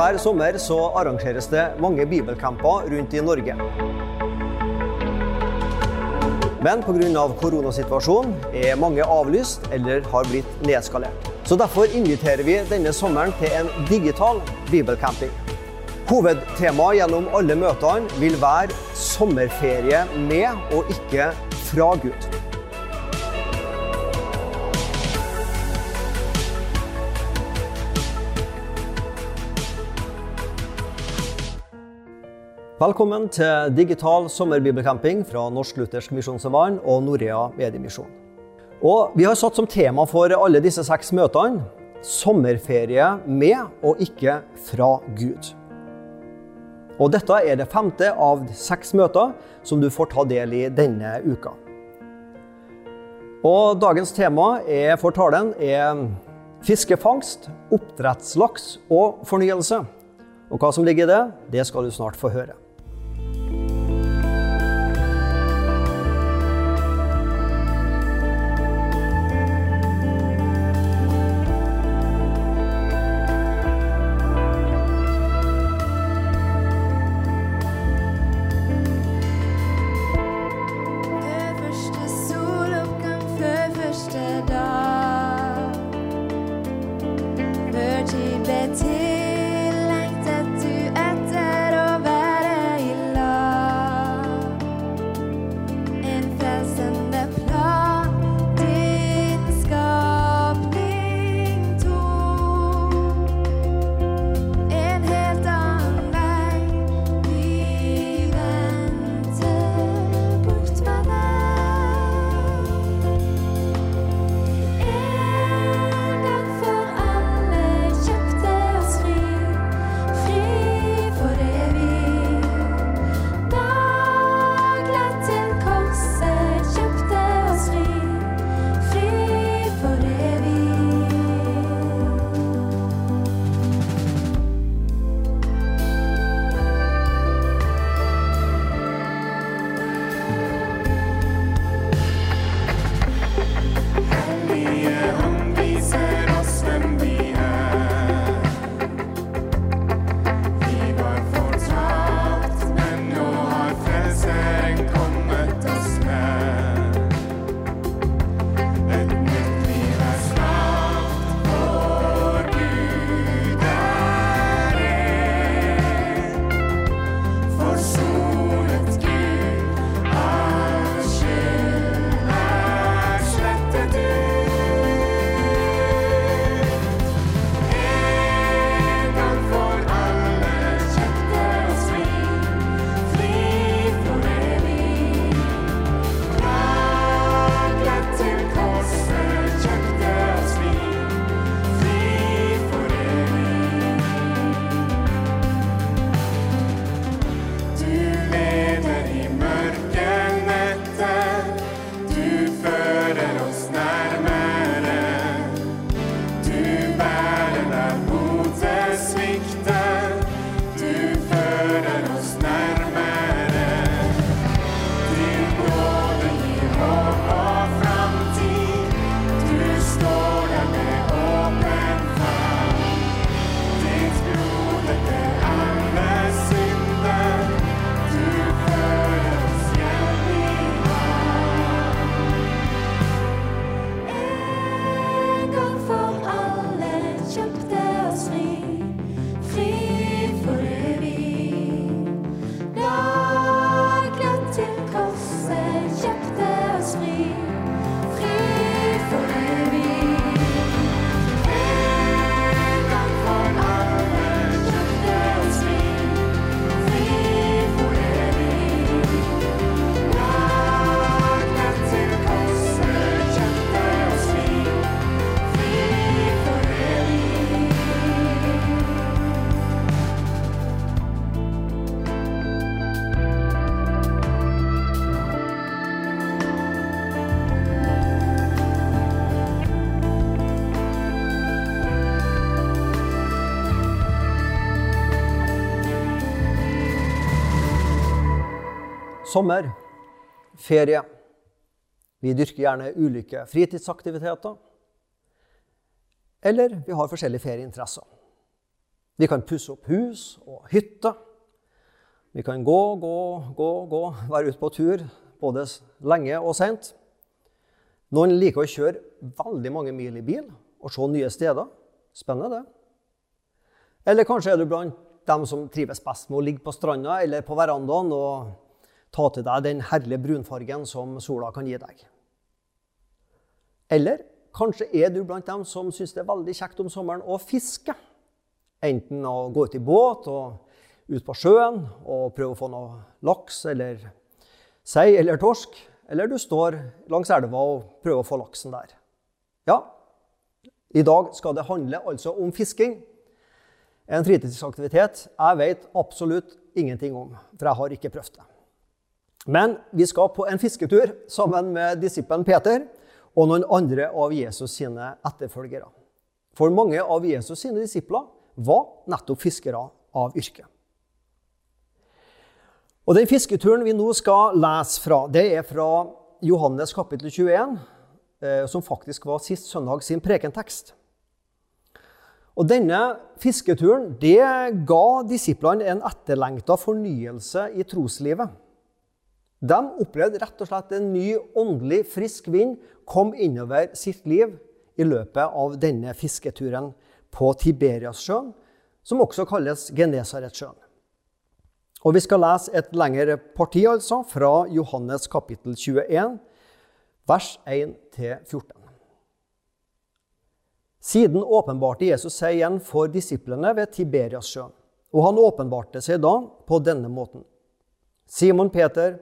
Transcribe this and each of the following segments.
Hver sommer så arrangeres det mange bibelcamper rundt i Norge. Men pga. koronasituasjonen er mange avlyst eller har blitt nedskalert. Så Derfor inviterer vi denne sommeren til en digital bibelcamping. Hovedtemaet gjennom alle møtene vil være sommerferie med og ikke fra Gud. Velkommen til digital sommerbibelcamping fra Norsk Luthersk Misjonssamband og Norea Mediemisjon. Og Vi har satt som tema for alle disse seks møtene sommerferie med og ikke fra Gud. Og Dette er det femte av seks møter som du får ta del i denne uka. Og Dagens tema er for talen er fiskefangst, oppdrettslaks og fornyelse. Og Hva som ligger i det, det skal du snart få høre. Sommer, ferie. Vi dyrker gjerne ulike fritidsaktiviteter. Eller vi har forskjellige ferieinteresser. Vi kan pusse opp hus og hytte. Vi kan gå, gå, gå, gå, være ute på tur både lenge og seint. Noen liker å kjøre veldig mange mil i bil og se nye steder. Spennende, det. Eller kanskje er du blant dem som trives best med å ligge på stranda eller på verandaen og ta til deg den herlige brunfargen som sola kan gi deg. Eller kanskje er du blant dem som syns det er veldig kjekt om sommeren å fiske. Enten å gå ut i båt og ut på sjøen og prøve å få noe laks eller sei eller torsk. Eller du står langs elva og prøver å få laksen der. Ja, i dag skal det handle altså om fisking. En fritidsaktivitet jeg vet absolutt ingenting om, for jeg har ikke prøvd det. Men vi skal på en fisketur sammen med disippelen Peter og noen andre av Jesus sine etterfølgere. For mange av Jesus sine disipler var nettopp fiskere av yrke. Og Den fisketuren vi nå skal lese fra, det er fra Johannes kapittel 21, eh, som faktisk var sist søndag sin prekentekst. Og Denne fisketuren det ga disiplene en etterlengta fornyelse i troslivet. De opplevde rett og slett en ny åndelig, frisk vind kom innover sitt liv i løpet av denne fisketuren på Tiberiassjøen, som også kalles Genesaretsjøen. Og Vi skal lese et lengre parti altså, fra Johannes kapittel 21, vers 1-14. Siden åpenbarte Jesus seg igjen for disiplene ved Tiberiassjøen. Og han åpenbarte seg da på denne måten. Simon Peter,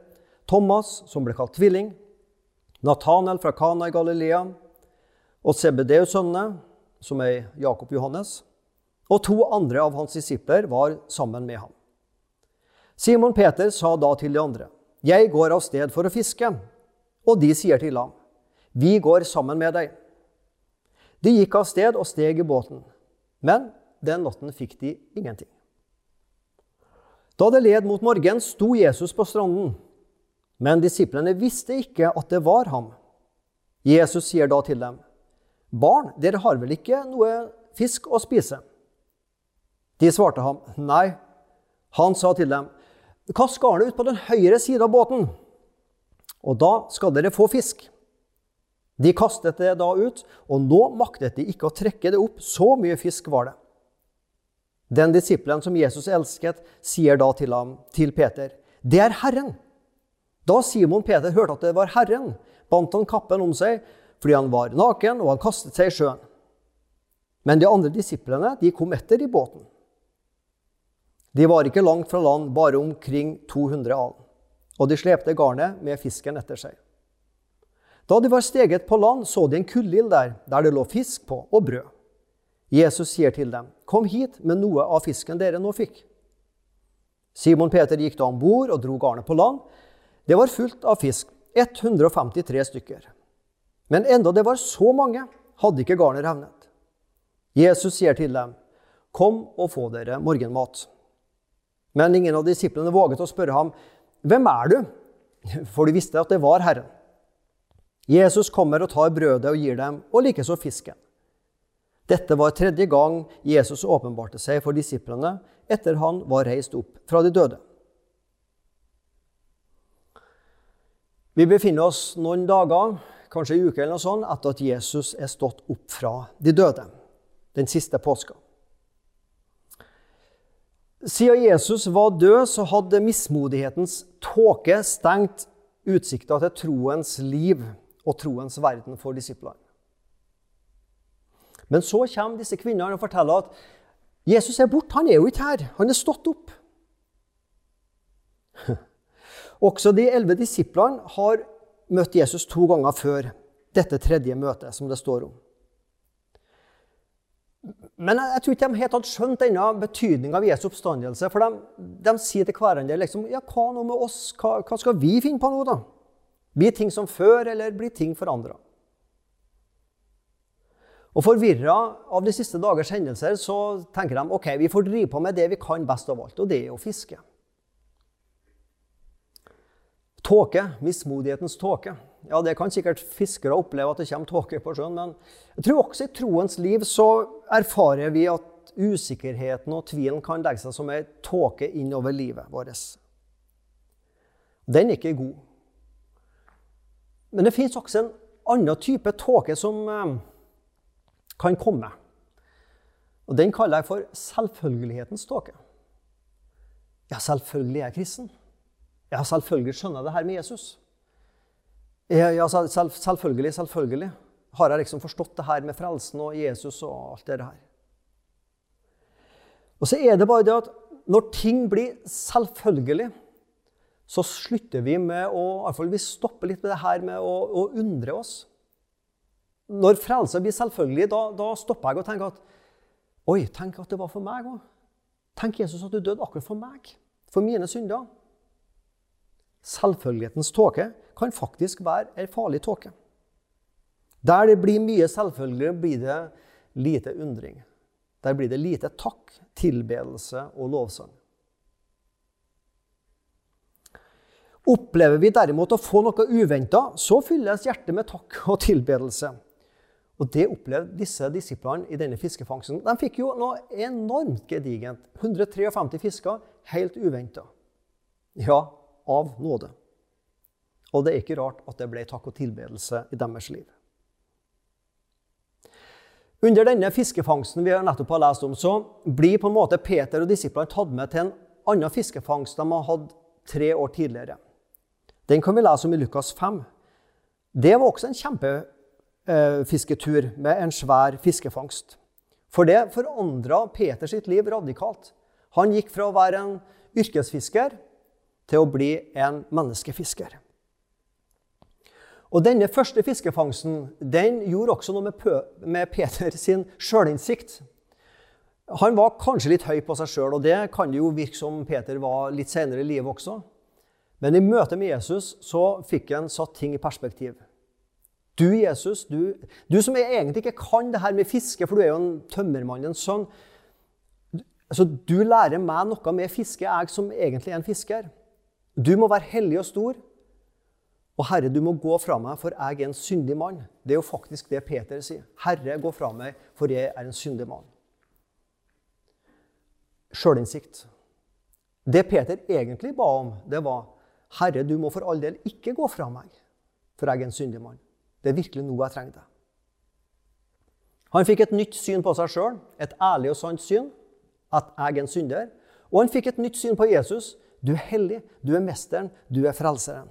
Thomas, som ble kalt tvilling, Nathanel fra Kana i Galilea, og Sebedeus sønnene, som er Jakob Johannes, og to andre av hans disipler var sammen med ham. Simon Peter sa da til de andre, 'Jeg går av sted for å fiske.' Og de sier til ham, 'Vi går sammen med deg.' De gikk av sted og steg i båten, men den natten fikk de ingenting. Da det led mot morgen, sto Jesus på stranden, men disiplene visste ikke at det var ham. Jesus sier da til dem, 'Barn, dere har vel ikke noe fisk å spise?' De svarte ham, 'Nei.' Han sa til dem, 'Kast garnet ut på den høyre siden av båten, og da skal dere få fisk.' De kastet det da ut, og nå maktet de ikke å trekke det opp. Så mye fisk var det. Den disippelen som Jesus elsket, sier da til ham, til Peter, 'Det er Herren'. Da Simon Peter hørte at det var Herren, bandt han kappen om seg fordi han var naken, og han kastet seg i sjøen. Men de andre disiplene de kom etter i båten. De var ikke langt fra land, bare omkring 200 alen, og de slepte garnet med fisken etter seg. Da de var steget på land, så de en kullild der, der det lå fisk på og brød. Jesus sier til dem, 'Kom hit med noe av fisken dere nå fikk.' Simon Peter gikk da om bord og dro garnet på land. Det var fullt av fisk, 153 stykker. Men enda det var så mange, hadde ikke garnet revnet. Jesus sier til dem, 'Kom og få dere morgenmat.' Men ingen av disiplene våget å spørre ham, 'Hvem er du?' For de visste at det var Herren. Jesus kommer og tar brødet og gir dem, og likeså fisken. Dette var tredje gang Jesus åpenbarte seg for disiplene etter han var reist opp fra de døde. Vi befinner oss noen dager, kanskje en uke eller noe sånt, etter at Jesus er stått opp fra de døde. Den siste påska. Siden Jesus var død, så hadde mismodighetens tåke stengt utsikta til troens liv og troens verden for disiplene. Men så kommer disse kvinnene og forteller at Jesus er borte. Han er jo ikke her. Han er stått opp. Også de elleve disiplene har møtt Jesus to ganger før dette tredje møtet, som det står om. Men jeg tror ikke de helt hadde skjønt denne betydninga av Jesu oppstandelse. For de, de, sier til hverandre liksom, ja, hva nå med oss? Hva, hva skal vi finne på nå, da? Blir ting som før, eller blir ting forandra? Og Forvirra av de siste dagers hendelser så tenker de ok, vi får drive på med det vi kan best av alt, og det er å fiske. Tåke, mismodighetens tåke. Ja, Det kan sikkert fiskere oppleve at det kommer tåke på sjøen, men jeg tror også i troens liv så erfarer vi at usikkerheten og tvilen kan legge seg som ei tåke innover livet vårt. Den er ikke god. Men det fins også en annen type tåke som eh, kan komme. Og Den kaller jeg for selvfølgelighetens tåke. Ja, selvfølgelig er jeg kristen. Ja, selvfølgelig skjønner jeg det her med Jesus. Ja, selv, selvfølgelig, selvfølgelig har jeg liksom forstått det her med frelsen og Jesus og alt det her. Og så er det bare det at når ting blir selvfølgelig, så slutter vi med å i hvert fall Vi stopper litt med det her med å, å undre oss. Når frelse blir selvfølgelig, da, da, stopper jeg og tenker at Oi, tenk at det var for meg òg. Tenk Jesus at du døde akkurat for meg. For mine synder. Selvfølgelighetens tåke kan faktisk være ei farlig tåke. Der det blir mye selvfølgelig, blir det lite undring. Der blir det lite takk, tilbedelse og lovsang. Opplever vi derimot å få noe uventa, så fylles hjertet med takk og tilbedelse. Og Det opplevde disse disiplene i denne fiskefangsten. De fikk jo noe enormt gedigent. 153 fisker helt uventa. Ja, av nåde. Og det er ikke rart at det ble takk og tilbedelse i deres liv. Under denne fiskefangsten vi nettopp har lest om, så blir på en måte Peter og disiplene tatt med til en annen fiskefangst de har hatt tre år tidligere. Den kan vi lese om i Lukas 5. Det var også en kjempefisketur med en svær fiskefangst. For det forandra sitt liv radikalt. Han gikk fra å være en yrkesfisker til å bli en menneskefisker. Og Denne første fiskefangsten den gjorde også noe med, med Peter sin sjølinnsikt. Han var kanskje litt høy på seg sjøl, og det kan det jo virke som Peter var litt senere i livet også. Men i møte med Jesus så fikk han satt ting i perspektiv. Du, Jesus, du, du som egentlig ikke kan det her med fiske, for du er jo en tømmermannens sønn altså, Du lærer meg noe med fiske, jeg som egentlig er en fisker. Du må være hellig og stor. Og Herre, du må gå fra meg, for jeg er en syndig mann. Det er jo faktisk det Peter sier. Herre, gå fra meg, for jeg er en syndig mann. Sjølinnsikt. Det Peter egentlig ba om, det var Herre, du må for all del ikke gå fra meg, for jeg er en syndig mann. Det er virkelig noe jeg trenger deg. Han fikk et nytt syn på seg sjøl, et ærlig og sant syn, at jeg er en synder. Og han fikk et nytt syn på Jesus. Du er hellig, du er mesteren, du er frelseren.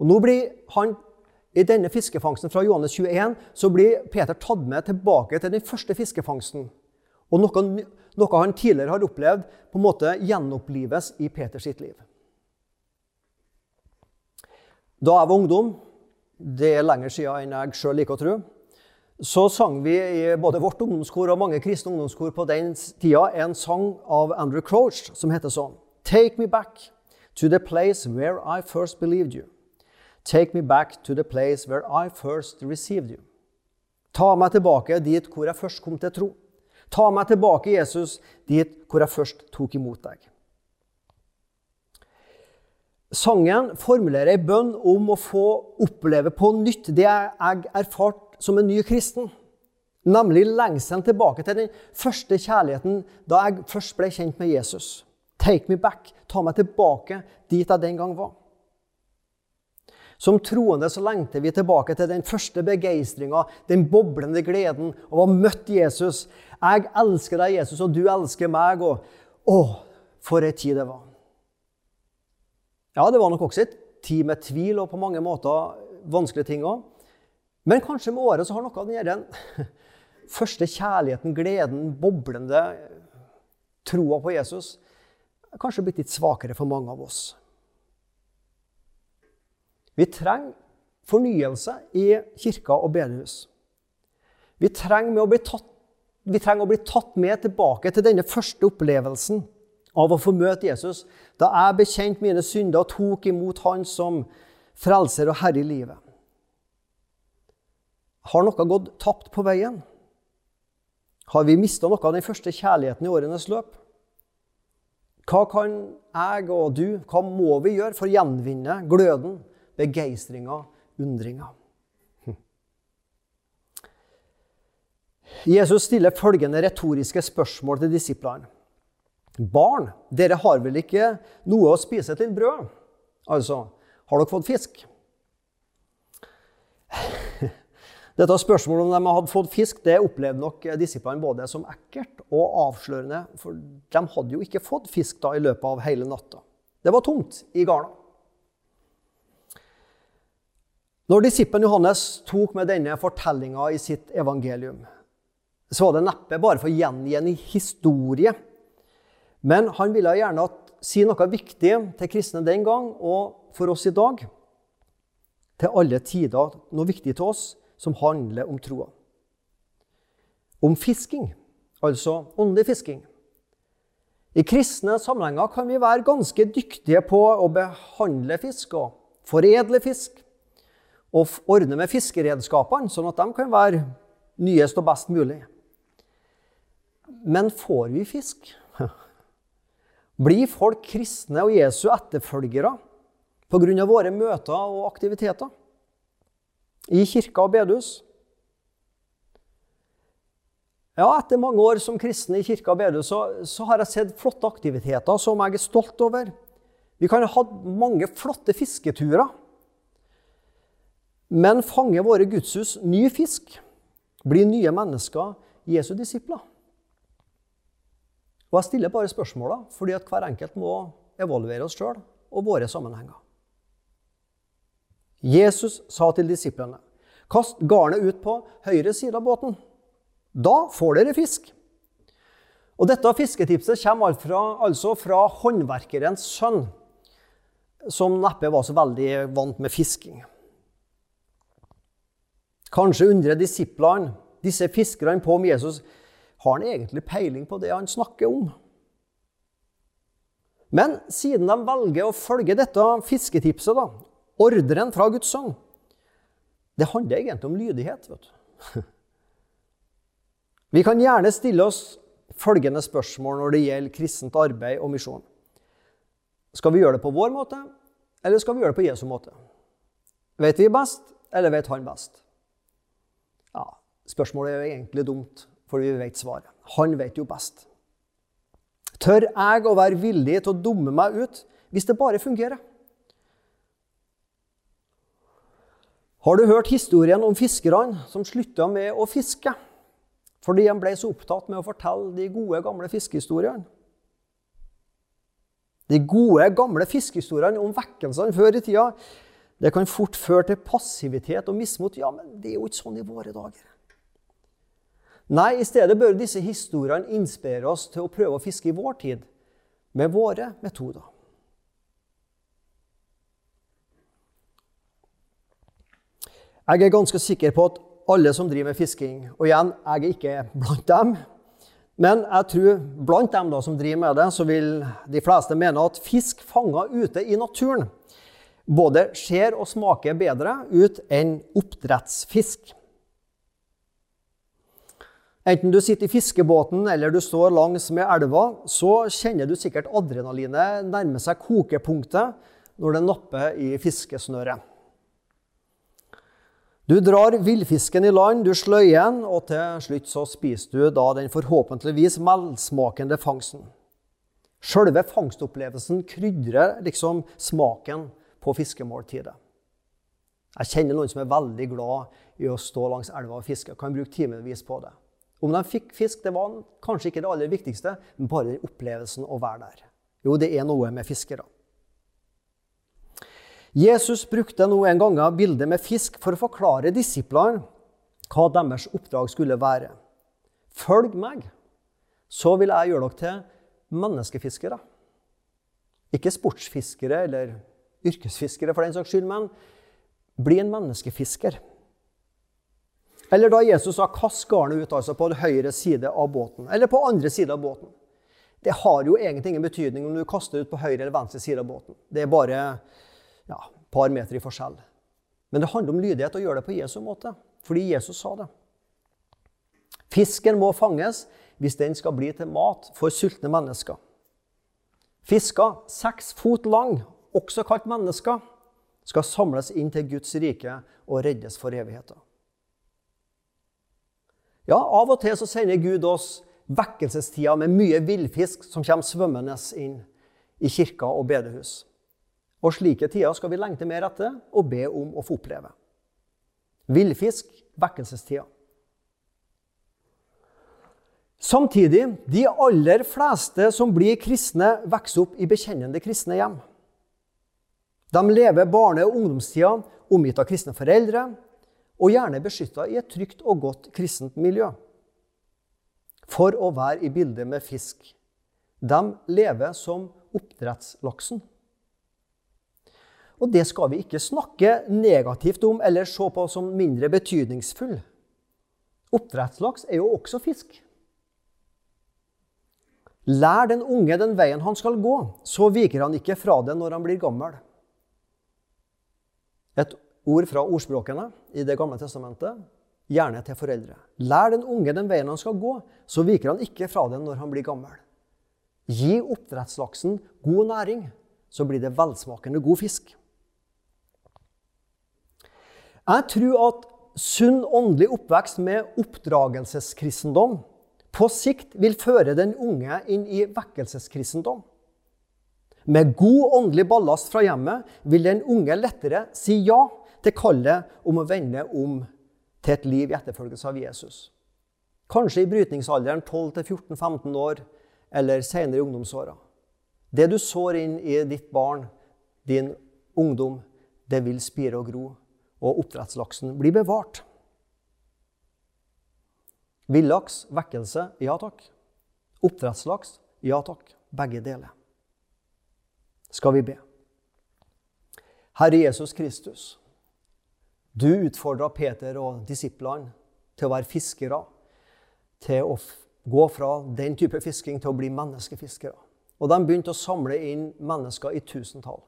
Og nå blir han, I denne fiskefangsten fra Johannes 21 så blir Peter tatt med tilbake til den første fiskefangsten. Og noe, noe han tidligere har opplevd, på en måte gjenopplives i Peters sitt liv. Da jeg var ungdom, det er lenger siden enn jeg sjøl liker å tro, så sang vi i både vårt ungdomskor og mange kristne ungdomskor på den tida en sang av Andrew Crouch som heter sånn Take me back to the place where I first believed you. Take me back to the place where I first received you. Ta meg tilbake dit hvor jeg først kom til tro. Ta meg tilbake, Jesus, dit hvor jeg først tok imot deg. Sangen formulerer ei bønn om å få oppleve på nytt det jeg erfarte som en ny kristen. Nemlig lengselen tilbake til den første kjærligheten da jeg først ble kjent med Jesus. Take me back. Ta meg tilbake dit jeg den gang var. Som troende så lengter vi tilbake til den første begeistringa, den boblende gleden av å ha møtt Jesus. Jeg elsker deg, Jesus, og du elsker meg. Og å, for ei tid det var. Ja, det var nok også et tid med tvil og på mange måter vanskelige ting òg. Men kanskje med året så har noe av den første kjærligheten, gleden, boblende troa på Jesus kanskje blitt litt svakere for mange av oss. Vi trenger fornyelse i kirka og bedehus. Vi trenger, å tatt, vi trenger å bli tatt med tilbake til denne første opplevelsen av å få møte Jesus, da jeg bekjente mine synder og tok imot Han som frelser og herre i livet. Har noe gått tapt på veien? Har vi mista noe av den første kjærligheten i årenes løp? Hva kan jeg og du, hva må vi gjøre for å gjenvinne gløden begeistringa, undringa. Jesus stiller følgende retoriske spørsmål til disiplene. Barn, dere har vel ikke noe å spise til brød? Altså, har dere fått fisk? Dette spørsmålet om de hadde fått fisk, det opplevde nok disiplene både som ekkelt og avslørende. For de hadde jo ikke fått fisk da i løpet av hele natta. Det var tomt i garna. Når disippelen Johannes tok med denne fortellinga i sitt evangelium, så var det neppe bare for å gjengi en historie. Men han ville gjerne si noe viktig til kristne den gang og for oss i dag. Til alle tider noe viktig til oss som handler om troa. Om fisking, altså åndelig fisking. I kristne sammenhenger kan vi være ganske dyktige på å behandle fisk og foredle fisk og ordne med fiskeredskapene, sånn at de kan være nyest og best mulig. Men får vi fisk? Blir folk kristne og Jesu etterfølgere pga. våre møter og aktiviteter i kirka og bedehus? Ja, etter mange år som kristen i kirka og bedehus så, så har jeg sett flotte aktiviteter som jeg er stolt over. Vi kan ha hatt mange flotte fisketurer. Men fanger våre gudshus ny fisk, blir nye mennesker Jesu disipler? Og Jeg stiller bare spørsmåla fordi at hver enkelt må evaluere oss sjøl og våre sammenhenger. Jesus sa til disiplene, 'Kast garnet ut på høyre side av båten.' Da får dere fisk. Og Dette fisketipset kommer altså fra håndverkerens sønn, som neppe var så veldig vant med fisking. Kanskje undrer disiplene, disse fiskerne, på om Jesus har han egentlig peiling på det han snakker om. Men siden de velger å følge dette fisketipset, da, ordren fra Guds sønn Det handler egentlig om lydighet. vet du. Vi kan gjerne stille oss følgende spørsmål når det gjelder kristent arbeid og misjon. Skal vi gjøre det på vår måte, eller skal vi gjøre det på Jesu måte? Vet vi best, eller vet han best? Ja, Spørsmålet er jo egentlig dumt, for vi vet svaret. Han vet jo best. Tør jeg å være villig til å dumme meg ut hvis det bare fungerer? Har du hørt historien om fiskerne som slutta med å fiske fordi de ble så opptatt med å fortelle de gode, gamle fiskehistoriene? De gode, gamle fiskehistoriene om vekkelsene før i tida det kan fort føre til passivitet og mismot. Ja, men det er jo ikke sånn i våre dager. Nei, i stedet bør disse historiene inspirere oss til å prøve å fiske i vår tid med våre metoder. Jeg er ganske sikker på at alle som driver med fisking Og igjen, jeg er ikke blant dem. Men jeg tror blant dem da, som driver med det, så vil de fleste mene at fisk fanga ute i naturen både ser og smaker bedre ut enn oppdrettsfisk. Enten du sitter i fiskebåten eller du står langs med elva, så kjenner du sikkert adrenalinet nærme seg kokepunktet når det napper i fiskesnøret. Du drar villfisken i land, du sløyer den, og til slutt så spiser du da den forhåpentligvis velsmakende fangsten. Sjølve fangstopplevelsen krydrer liksom smaken på fiskemåltidet. Jeg kjenner noen som er veldig glad i å stå langs elva og fiske. Kan bruke timevis på det. Om de fikk fisk, det var kanskje ikke det aller viktigste, men bare den opplevelsen å være der. Jo, det er noe med fiskere. Jesus brukte nå en gang bildet med fisk for å forklare disiplene hva deres oppdrag skulle være. Følg meg, så vil jeg gjøre dere til menneskefiskere. Ikke sportsfiskere eller yrkesfiskere, for den saks skyld, men bli en menneskefisker. Eller da Jesus sa 'kast garnet ut', altså på høyre side av båten. Eller på andre side av båten. Det har jo egentlig ingen betydning om du kaster ut på høyre eller venstre side av båten. Det er bare ja, par meter i forskjell. Men det handler om lydighet å gjøre det på Jesu måte, fordi Jesus sa det. Fisken må fanges hvis den skal bli til mat for sultne mennesker. Fisker seks fot lang, også kalt mennesker, skal samles inn til Guds rike og reddes for evigheten. Ja, av og til så sender Gud oss vekkelsestider med mye villfisk som kommer svømmende inn i kirka og bedehus. Og slike tider skal vi lengte mer etter og be om å få oppleve. Villfisk, vekkelsestida. Samtidig, de aller fleste som blir kristne, vokser opp i bekjennende kristne hjem. De lever barne- og ungdomstida omgitt av kristne foreldre, og gjerne beskytta i et trygt og godt kristent miljø. For å være i bildet med fisk. De lever som oppdrettslaksen. Og det skal vi ikke snakke negativt om eller se på som mindre betydningsfull. Oppdrettslaks er jo også fisk. Lær den unge den veien han skal gå, så viker han ikke fra det når han blir gammel. Et ord fra ordspråkene i Det gamle testamentet, gjerne til foreldre. Lær den unge den veien han skal gå, så viker han ikke fra det når han blir gammel. Gi oppdrettslaksen god næring, så blir det velsmakende god fisk. Jeg tror at sunn åndelig oppvekst med oppdragelseskristendom på sikt vil føre den unge inn i vekkelseskristendom. Med god åndelig ballast fra hjemmet vil den unge lettere si ja til kallet om å vende om til et liv i etterfølgelse av Jesus. Kanskje i brytningsalderen 12-14-15 år eller senere i ungdomsåra. Det du sår inn i ditt barn, din ungdom, det vil spire og gro og oppdrettslaksen blir bevart. Villaks, vekkelse, ja takk. Oppdrettslaks, ja takk. Begge deler. Skal vi be. Herre Jesus Kristus, du utfordra Peter og disiplene til å være fiskere. Til å gå fra den type fisking til å bli menneskefiskere. Og de begynte å samle inn mennesker i tusentall.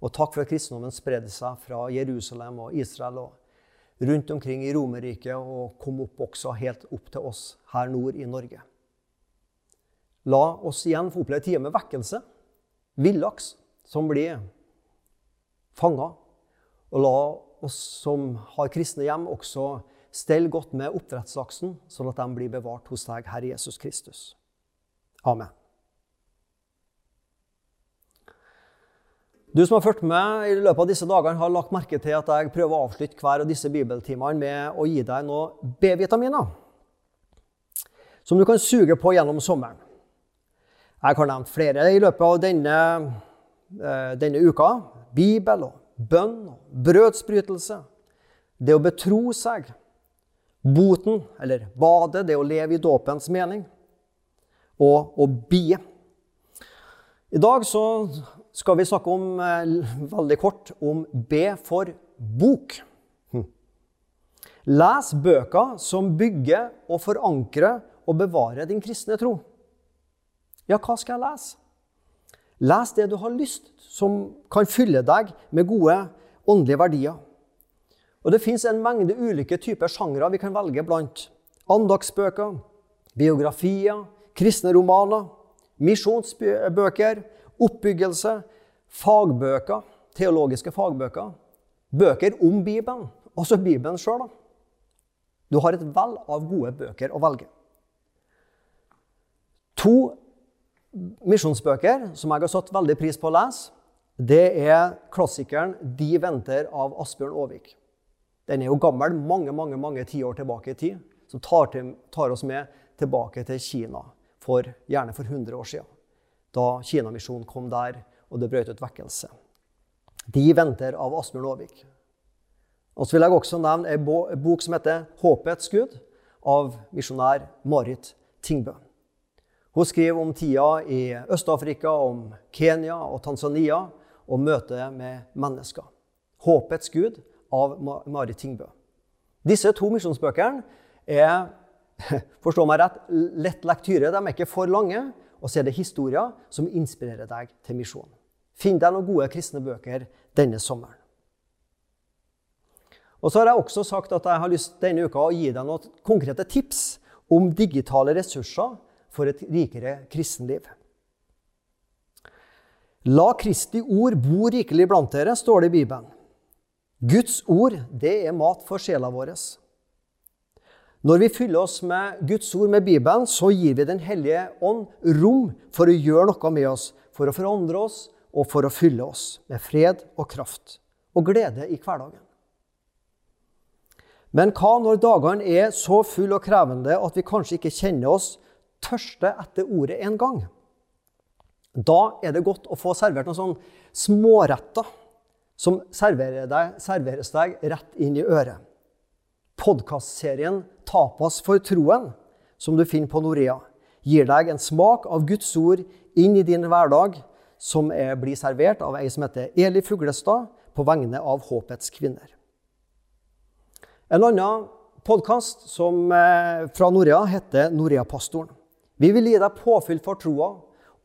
Og takk for at kristendommen spredde seg fra Jerusalem og Israel og rundt omkring i Romerriket og kom opp også helt opp til oss her nord i Norge. La oss igjen få oppleve tider med vekkelse. Villaks som blir fanga. Og la oss som har kristne hjem, også stelle godt med oppdrettslaksen, sånn at de blir bevart hos deg, Herre Jesus Kristus. Amen. Du som har fulgt med i løpet av disse dagene, har lagt merke til at jeg prøver å avslutte hver av disse bibeltimene med å gi deg noe B-vitaminer som du kan suge på gjennom sommeren. Jeg har nevnt flere i løpet av denne, eh, denne uka. Bibel og bønn og brødsbrytelse. Det å betro seg. Boten, eller badet, det å leve i dåpens mening. Og å bie. I dag så skal vi snakke om, eh, veldig kort om B for bok. Hm. Les bøker som bygger og forankrer og bevarer din kristne tro. Ja, hva skal jeg lese? Les det du har lyst, som kan fylle deg med gode åndelige verdier. Og Det fins en mengde ulike typer sjangre vi kan velge blant. Andagsbøker, biografier, kristne romaner, misjonsbøker, oppbyggelse, fagbøker, teologiske fagbøker, bøker om Bibelen, også Bibelen sjøl. Du har et vell av gode bøker å velge. To misjonsbøker som jeg har satt veldig pris på å lese, det er klassikeren 'De venter' av Asbjørn Aavik. Den er jo gammel, mange mange, mange tiår tilbake i tid, som tar, til, tar oss med tilbake til Kina for gjerne for 100 år siden da Kinamisjonen kom der, og det brøt ut vekkelse. De venter av Asbjørn Aavik. Og så vil jeg også nevne en bok som heter 'Håpets Gud', av misjonær Marit Tingbø. Hun skriver om tida i Øst-Afrika, om Kenya og Tanzania og møtet med mennesker. 'Håpets Gud' av Marit Tingbø. Disse to misjonsbøkene er forstå meg rett, lett lektyre. De er ikke for lange, og så er det historier som inspirerer deg til misjon. Finn deg noen gode kristne bøker denne sommeren. Og så har jeg også sagt at jeg har lyst denne uka å gi deg noen konkrete tips om digitale ressurser for et rikere kristenliv. La Kristi ord bo rikelig blant dere, står det i Bibelen. Guds ord, det er mat for sjela vår. Når vi fyller oss med Guds ord, med Bibelen, så gir vi Den hellige ånd rom for å gjøre noe med oss, for å forandre oss og for å fylle oss med fred og kraft og glede i hverdagen. Men hva når dagene er så fulle og krevende at vi kanskje ikke kjenner oss tørste etter ordet en gang? Da er det godt å få servert noen sånne småretter som serveres deg rett inn i øret. Podkastserien 'Tapas for troen', som du finner på Norea, gir deg en smak av Guds ord inn i din hverdag, som er, blir servert av ei som heter Eli Fuglestad, på vegne av Håpets kvinner. En annen podkast eh, fra Norea heter Norea-pastoren. Vi vil gi deg påfyll for troa,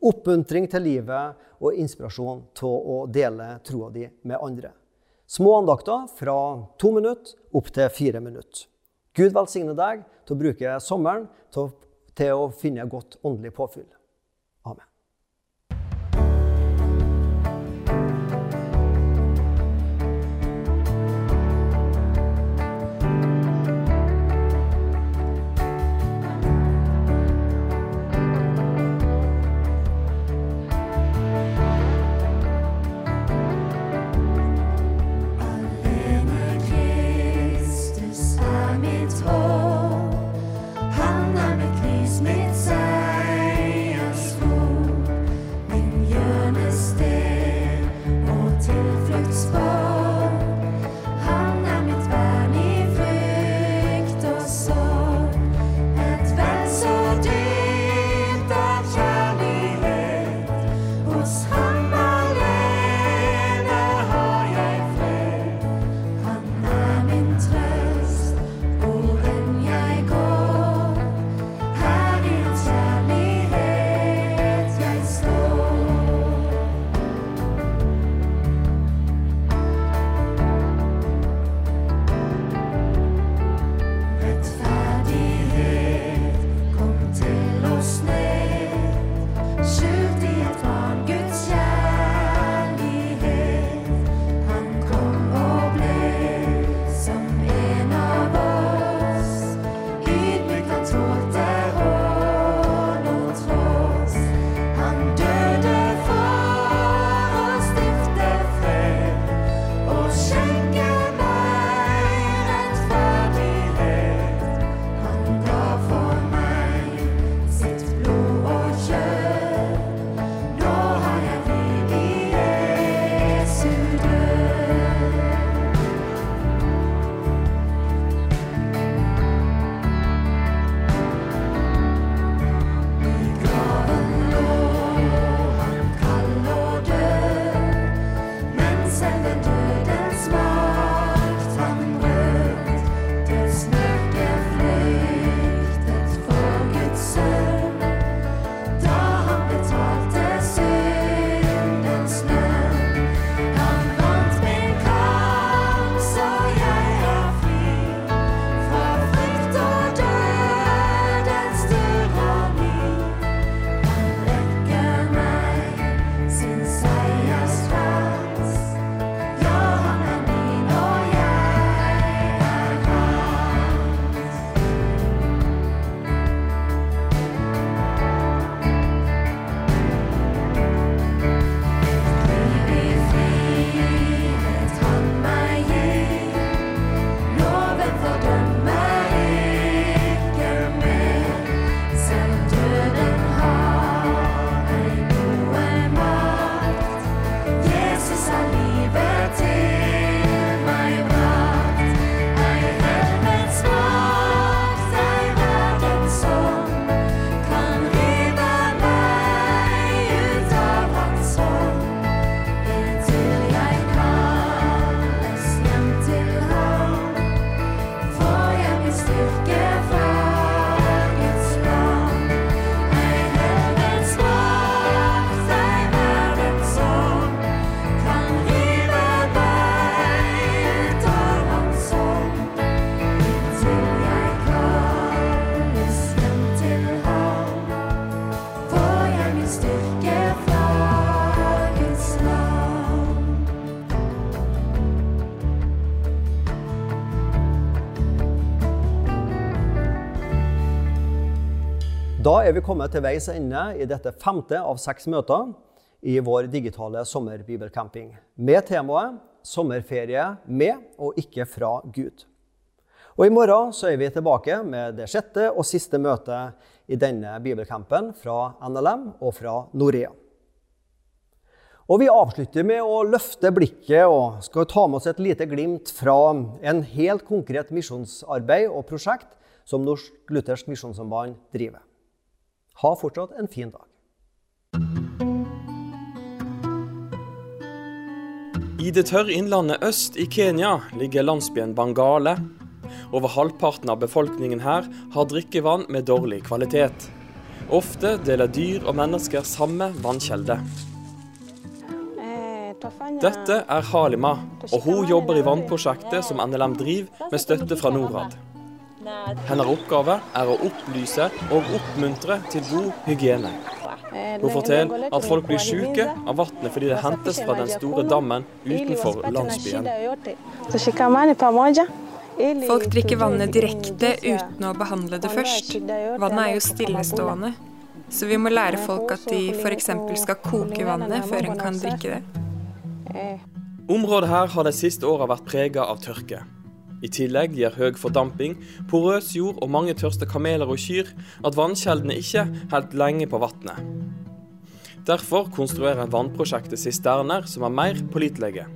oppmuntring til livet og inspirasjon til å dele troa di med andre. Små andakter fra to minutter opp til fire minutter. Gud velsigne deg til å bruke sommeren til å, finne godt åndelig påfyll. Er vi kommet til veis ende i dette femte av seks møter i vår digitale sommerbibelcamping med temaet 'Sommerferie med og ikke fra Gud'. Og I morgen så er vi tilbake med det sjette og siste møtet i denne bibelcampen fra NLM og fra Norea. Og Vi avslutter med å løfte blikket og skal ta med oss et lite glimt fra en helt konkret misjonsarbeid og prosjekt som Norsk Luthersk Misjonssamband driver. Ha fortsatt en fin dag. I det tørre innlandet øst i Kenya ligger landsbyen Bangale. Over halvparten av befolkningen her har drikkevann med dårlig kvalitet. Ofte deler dyr og mennesker samme vannkjelde. Dette er Halima, og hun jobber i vannprosjektet som NLM driver med støtte fra Norad. Hennes oppgave er å opplyse og oppmuntre til god hygiene. Hun forteller at folk blir syke av vannet fordi det hentes fra den store dammen utenfor landsbyen. Folk drikker vannet direkte uten å behandle det først. Vannet er jo stillestående. Så vi må lære folk at de f.eks. skal koke vannet før en kan drikke det. Området her har de siste åra vært prega av tørke. I tillegg gir høy fordamping, porøs jord og mange tørste kameler og kyr at vannkjeldene ikke holder lenge på vannet. Derfor konstruerer vannprosjektet sisterner som er mer pålitelige.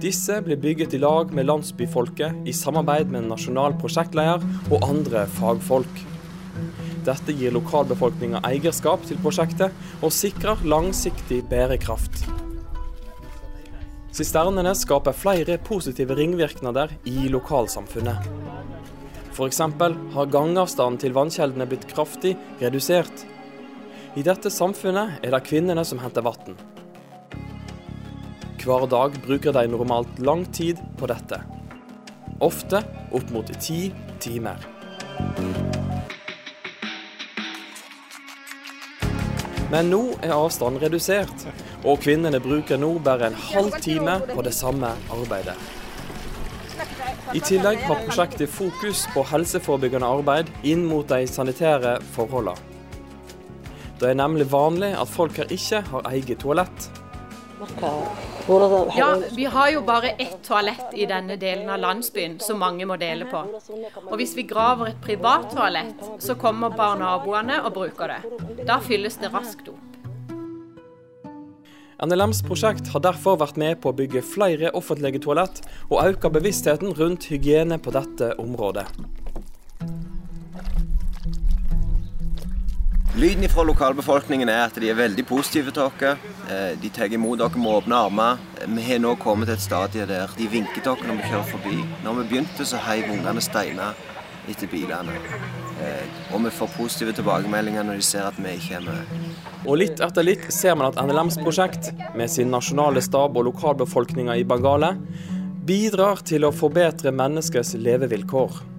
Disse blir bygget i lag med landsbyfolket i samarbeid med nasjonal prosjektleder og andre fagfolk. Dette gir lokalbefolkninga eierskap til prosjektet og sikrer langsiktig bærekraft. Sisternene skaper flere positive ringvirkninger i lokalsamfunnet. F.eks. har gangavstanden til vannkjeldene blitt kraftig redusert. I dette samfunnet er det kvinnene som henter vann. Hver dag bruker de normalt lang tid på dette. Ofte opp mot ti timer. Men nå er avstanden redusert, og kvinnene bruker nå bare en halv time på det samme arbeidet. I tillegg har prosjektet fokus på helseforebyggende arbeid inn mot de sanitære forholdene. Det er nemlig vanlig at folk her ikke har eget toalett. Ja, vi har jo bare ett toalett i denne delen av landsbyen som mange må dele på. Og hvis vi graver et privat toalett, så kommer bare naboene og bruker det. Da fylles det raskt opp. NLMs prosjekt har derfor vært med på å bygge flere offentlige toalett og øke bevisstheten rundt hygiene på dette området. Lyden fra lokalbefolkningen er at de er veldig positive til oss. Eh, De tar imot dere med åpne armer. Vi har nå kommet til et stadie der de vinker til oss når vi kjører forbi. Når vi begynte, så heiv ungene steiner etter bilene. Eh, Og vi får positive tilbakemeldinger når de ser at vi er med. Og litt etter litt ser man at NLMs prosjekt, med sin nasjonale stab og lokalbefolkninga i Bangale, bidrar til å forbedre menneskers levevilkår.